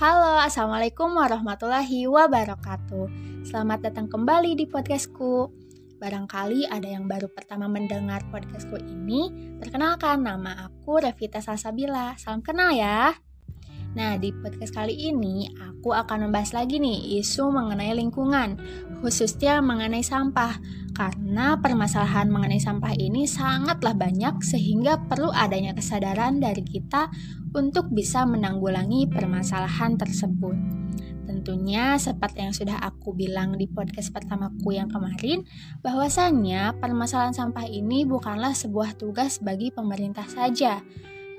Halo, Assalamualaikum warahmatullahi wabarakatuh. Selamat datang kembali di podcastku. Barangkali ada yang baru pertama mendengar podcastku ini Perkenalkan, nama aku Revita Salsabila Salam kenal ya Nah, di podcast kali ini aku akan membahas lagi nih isu mengenai lingkungan, khususnya mengenai sampah. Karena permasalahan mengenai sampah ini sangatlah banyak sehingga perlu adanya kesadaran dari kita untuk bisa menanggulangi permasalahan tersebut. Tentunya seperti yang sudah aku bilang di podcast pertamaku yang kemarin, bahwasannya permasalahan sampah ini bukanlah sebuah tugas bagi pemerintah saja,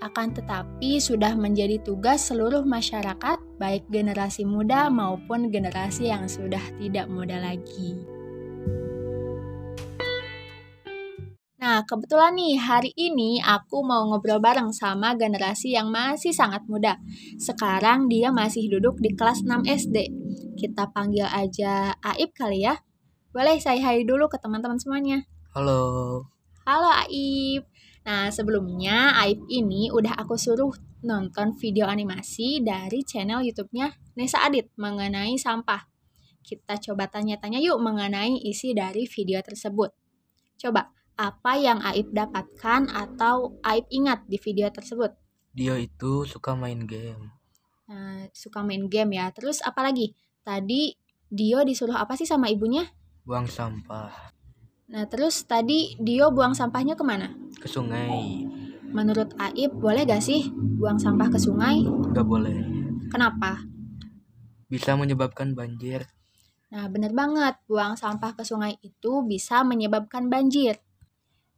akan tetapi sudah menjadi tugas seluruh masyarakat, baik generasi muda maupun generasi yang sudah tidak muda lagi. Nah, kebetulan nih hari ini aku mau ngobrol bareng sama generasi yang masih sangat muda. Sekarang dia masih duduk di kelas 6 SD. Kita panggil aja Aib kali ya. Boleh saya hai dulu ke teman-teman semuanya. Halo. Halo Aib. Nah, sebelumnya Aib ini udah aku suruh nonton video animasi dari channel YouTube-nya Nesa Adit mengenai sampah. Kita coba tanya-tanya yuk mengenai isi dari video tersebut. Coba, apa yang Aib dapatkan atau Aib ingat di video tersebut? Dia itu suka main game. Nah, suka main game ya. Terus apa lagi? Tadi Dio disuruh apa sih sama ibunya? Buang sampah. Nah, terus tadi Dio buang sampahnya ke mana? Ke sungai. Menurut Aib, boleh gak sih buang sampah ke sungai? Gak boleh. Kenapa? Bisa menyebabkan banjir. Nah, bener banget. Buang sampah ke sungai itu bisa menyebabkan banjir.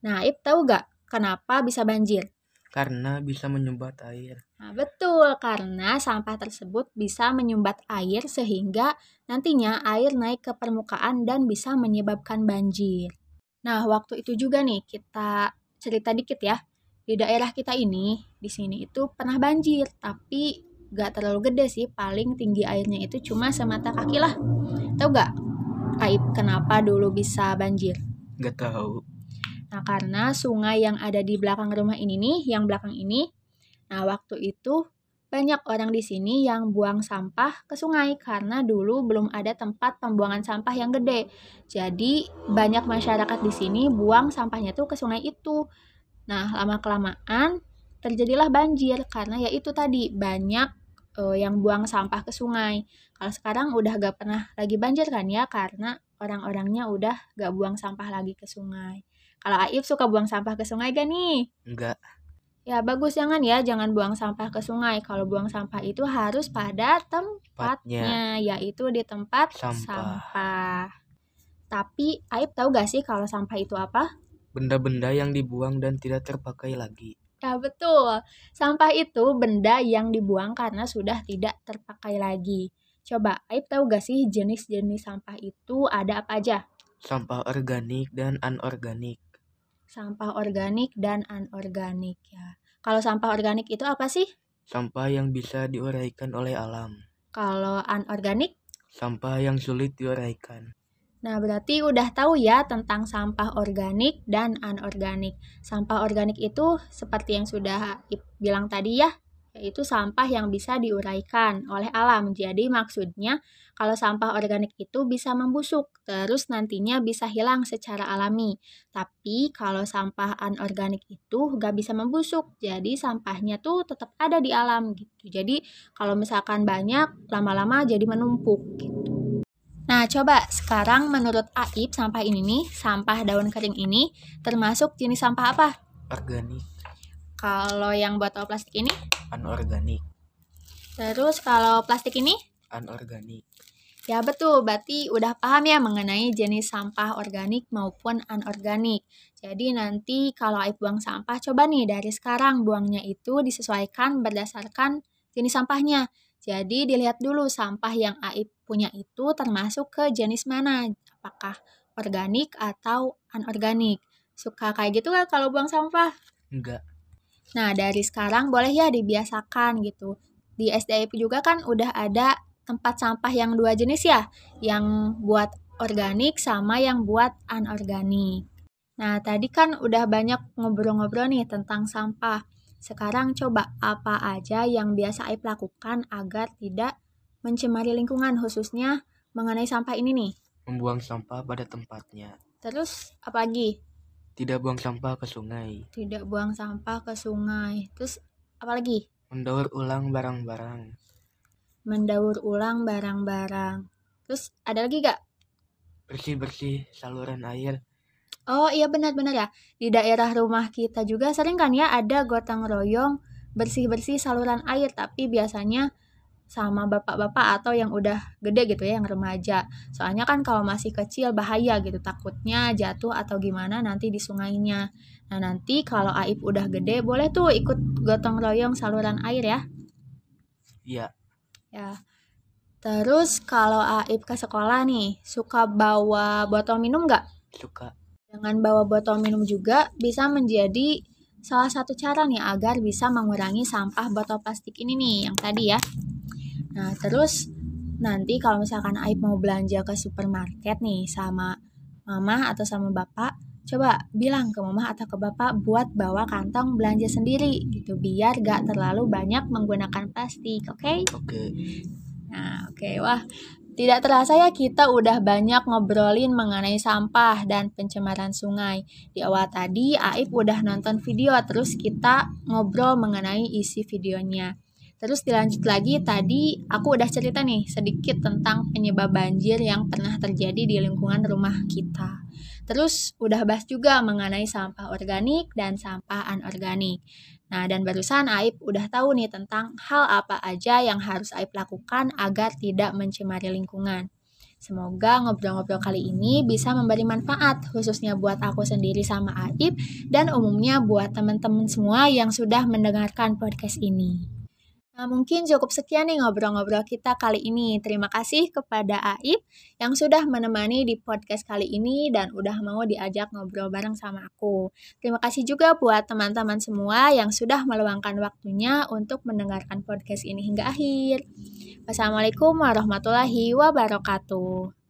Nah, Aib tahu gak kenapa bisa banjir? Karena bisa menyumbat air. Nah, betul. Karena sampah tersebut bisa menyumbat air sehingga nantinya air naik ke permukaan dan bisa menyebabkan banjir. Nah, waktu itu juga nih kita cerita dikit ya. Di daerah kita ini, di sini itu pernah banjir, tapi gak terlalu gede sih. Paling tinggi airnya itu cuma semata kaki lah. Tahu gak, Aib kenapa dulu bisa banjir? Gak tahu. Nah, karena sungai yang ada di belakang rumah ini nih, yang belakang ini, nah waktu itu banyak orang di sini yang buang sampah ke sungai karena dulu belum ada tempat pembuangan sampah yang gede. Jadi banyak masyarakat di sini buang sampahnya tuh ke sungai itu. Nah, lama-kelamaan terjadilah banjir karena ya itu tadi banyak uh, yang buang sampah ke sungai. Kalau sekarang udah gak pernah lagi banjir kan ya karena orang-orangnya udah gak buang sampah lagi ke sungai. Kalau Aib suka buang sampah ke sungai gak nih? Enggak. Ya bagus jangan ya, jangan buang sampah ke sungai. Kalau buang sampah itu harus pada tempatnya, yaitu di tempat Sampah. sampah. Tapi Aib tahu gak sih kalau sampah itu apa? Benda-benda yang dibuang dan tidak terpakai lagi. Ya betul, sampah itu benda yang dibuang karena sudah tidak terpakai lagi. Coba Aib tahu gak sih jenis-jenis sampah itu ada apa aja? Sampah organik dan anorganik. Sampah organik dan anorganik ya. Kalau sampah organik itu apa sih? Sampah yang bisa diuraikan oleh alam. Kalau anorganik? Sampah yang sulit diuraikan. Nah, berarti udah tahu ya tentang sampah organik dan anorganik. Sampah organik itu seperti yang sudah bilang tadi ya, yaitu sampah yang bisa diuraikan oleh alam. Jadi maksudnya kalau sampah organik itu bisa membusuk, terus nantinya bisa hilang secara alami. Tapi kalau sampah anorganik itu gak bisa membusuk, jadi sampahnya tuh tetap ada di alam gitu. Jadi kalau misalkan banyak, lama-lama jadi menumpuk gitu. Nah, coba sekarang menurut Aib sampah ini nih, sampah daun kering ini termasuk jenis sampah apa? Organik. Kalau yang botol plastik ini? Anorganik. Terus kalau plastik ini? Anorganik. Ya betul, berarti udah paham ya mengenai jenis sampah organik maupun anorganik. Jadi nanti kalau Aib buang sampah, coba nih dari sekarang buangnya itu disesuaikan berdasarkan jenis sampahnya. Jadi dilihat dulu sampah yang Aib punya itu termasuk ke jenis mana, apakah organik atau anorganik. Suka kayak gitu kan kalau buang sampah? Enggak. Nah, dari sekarang boleh ya dibiasakan gitu. Di SDIP juga kan udah ada tempat sampah yang dua jenis ya, yang buat organik sama yang buat anorganik. Nah, tadi kan udah banyak ngobrol-ngobrol nih tentang sampah. Sekarang coba apa aja yang biasa Aib lakukan agar tidak mencemari lingkungan khususnya mengenai sampah ini nih. Membuang sampah pada tempatnya. Terus apa lagi? Tidak buang sampah ke sungai. Tidak buang sampah ke sungai. Terus apa lagi? Mendaur ulang barang-barang. Mendaur ulang barang-barang. Terus ada lagi gak? Bersih-bersih saluran air. Oh iya benar-benar ya. Di daerah rumah kita juga sering kan ya ada gotong royong bersih-bersih saluran air. Tapi biasanya sama bapak-bapak atau yang udah gede gitu ya, yang remaja. Soalnya kan kalau masih kecil bahaya gitu, takutnya jatuh atau gimana nanti di sungainya. Nah nanti kalau Aib udah gede, boleh tuh ikut gotong royong saluran air ya. Iya. Ya. Terus kalau Aib ke sekolah nih, suka bawa botol minum nggak? Suka. Dengan bawa botol minum juga bisa menjadi salah satu cara nih agar bisa mengurangi sampah botol plastik ini nih yang tadi ya. Nah, terus nanti kalau misalkan Aib mau belanja ke supermarket nih sama mama atau sama bapak, coba bilang ke mama atau ke bapak buat bawa kantong belanja sendiri gitu biar gak terlalu banyak menggunakan plastik, oke? Okay? Oke. Okay. Nah, oke. Okay. Wah, tidak terasa ya kita udah banyak ngobrolin mengenai sampah dan pencemaran sungai. Di awal tadi Aib udah nonton video terus kita ngobrol mengenai isi videonya. Terus dilanjut lagi tadi aku udah cerita nih sedikit tentang penyebab banjir yang pernah terjadi di lingkungan rumah kita. Terus udah bahas juga mengenai sampah organik dan sampah anorganik. Nah, dan barusan Aib udah tahu nih tentang hal apa aja yang harus Aib lakukan agar tidak mencemari lingkungan. Semoga ngobrol-ngobrol kali ini bisa memberi manfaat khususnya buat aku sendiri sama Aib dan umumnya buat teman-teman semua yang sudah mendengarkan podcast ini. Nah, mungkin cukup sekian nih ngobrol-ngobrol kita kali ini. Terima kasih kepada Aib yang sudah menemani di podcast kali ini dan udah mau diajak ngobrol bareng sama aku. Terima kasih juga buat teman-teman semua yang sudah meluangkan waktunya untuk mendengarkan podcast ini hingga akhir. Wassalamualaikum warahmatullahi wabarakatuh.